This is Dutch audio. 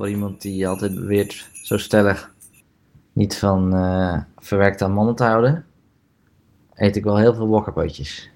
Voor iemand die altijd beweert zo stellig niet van uh, aan mannen te houden, eet ik wel heel veel wokkerpotjes.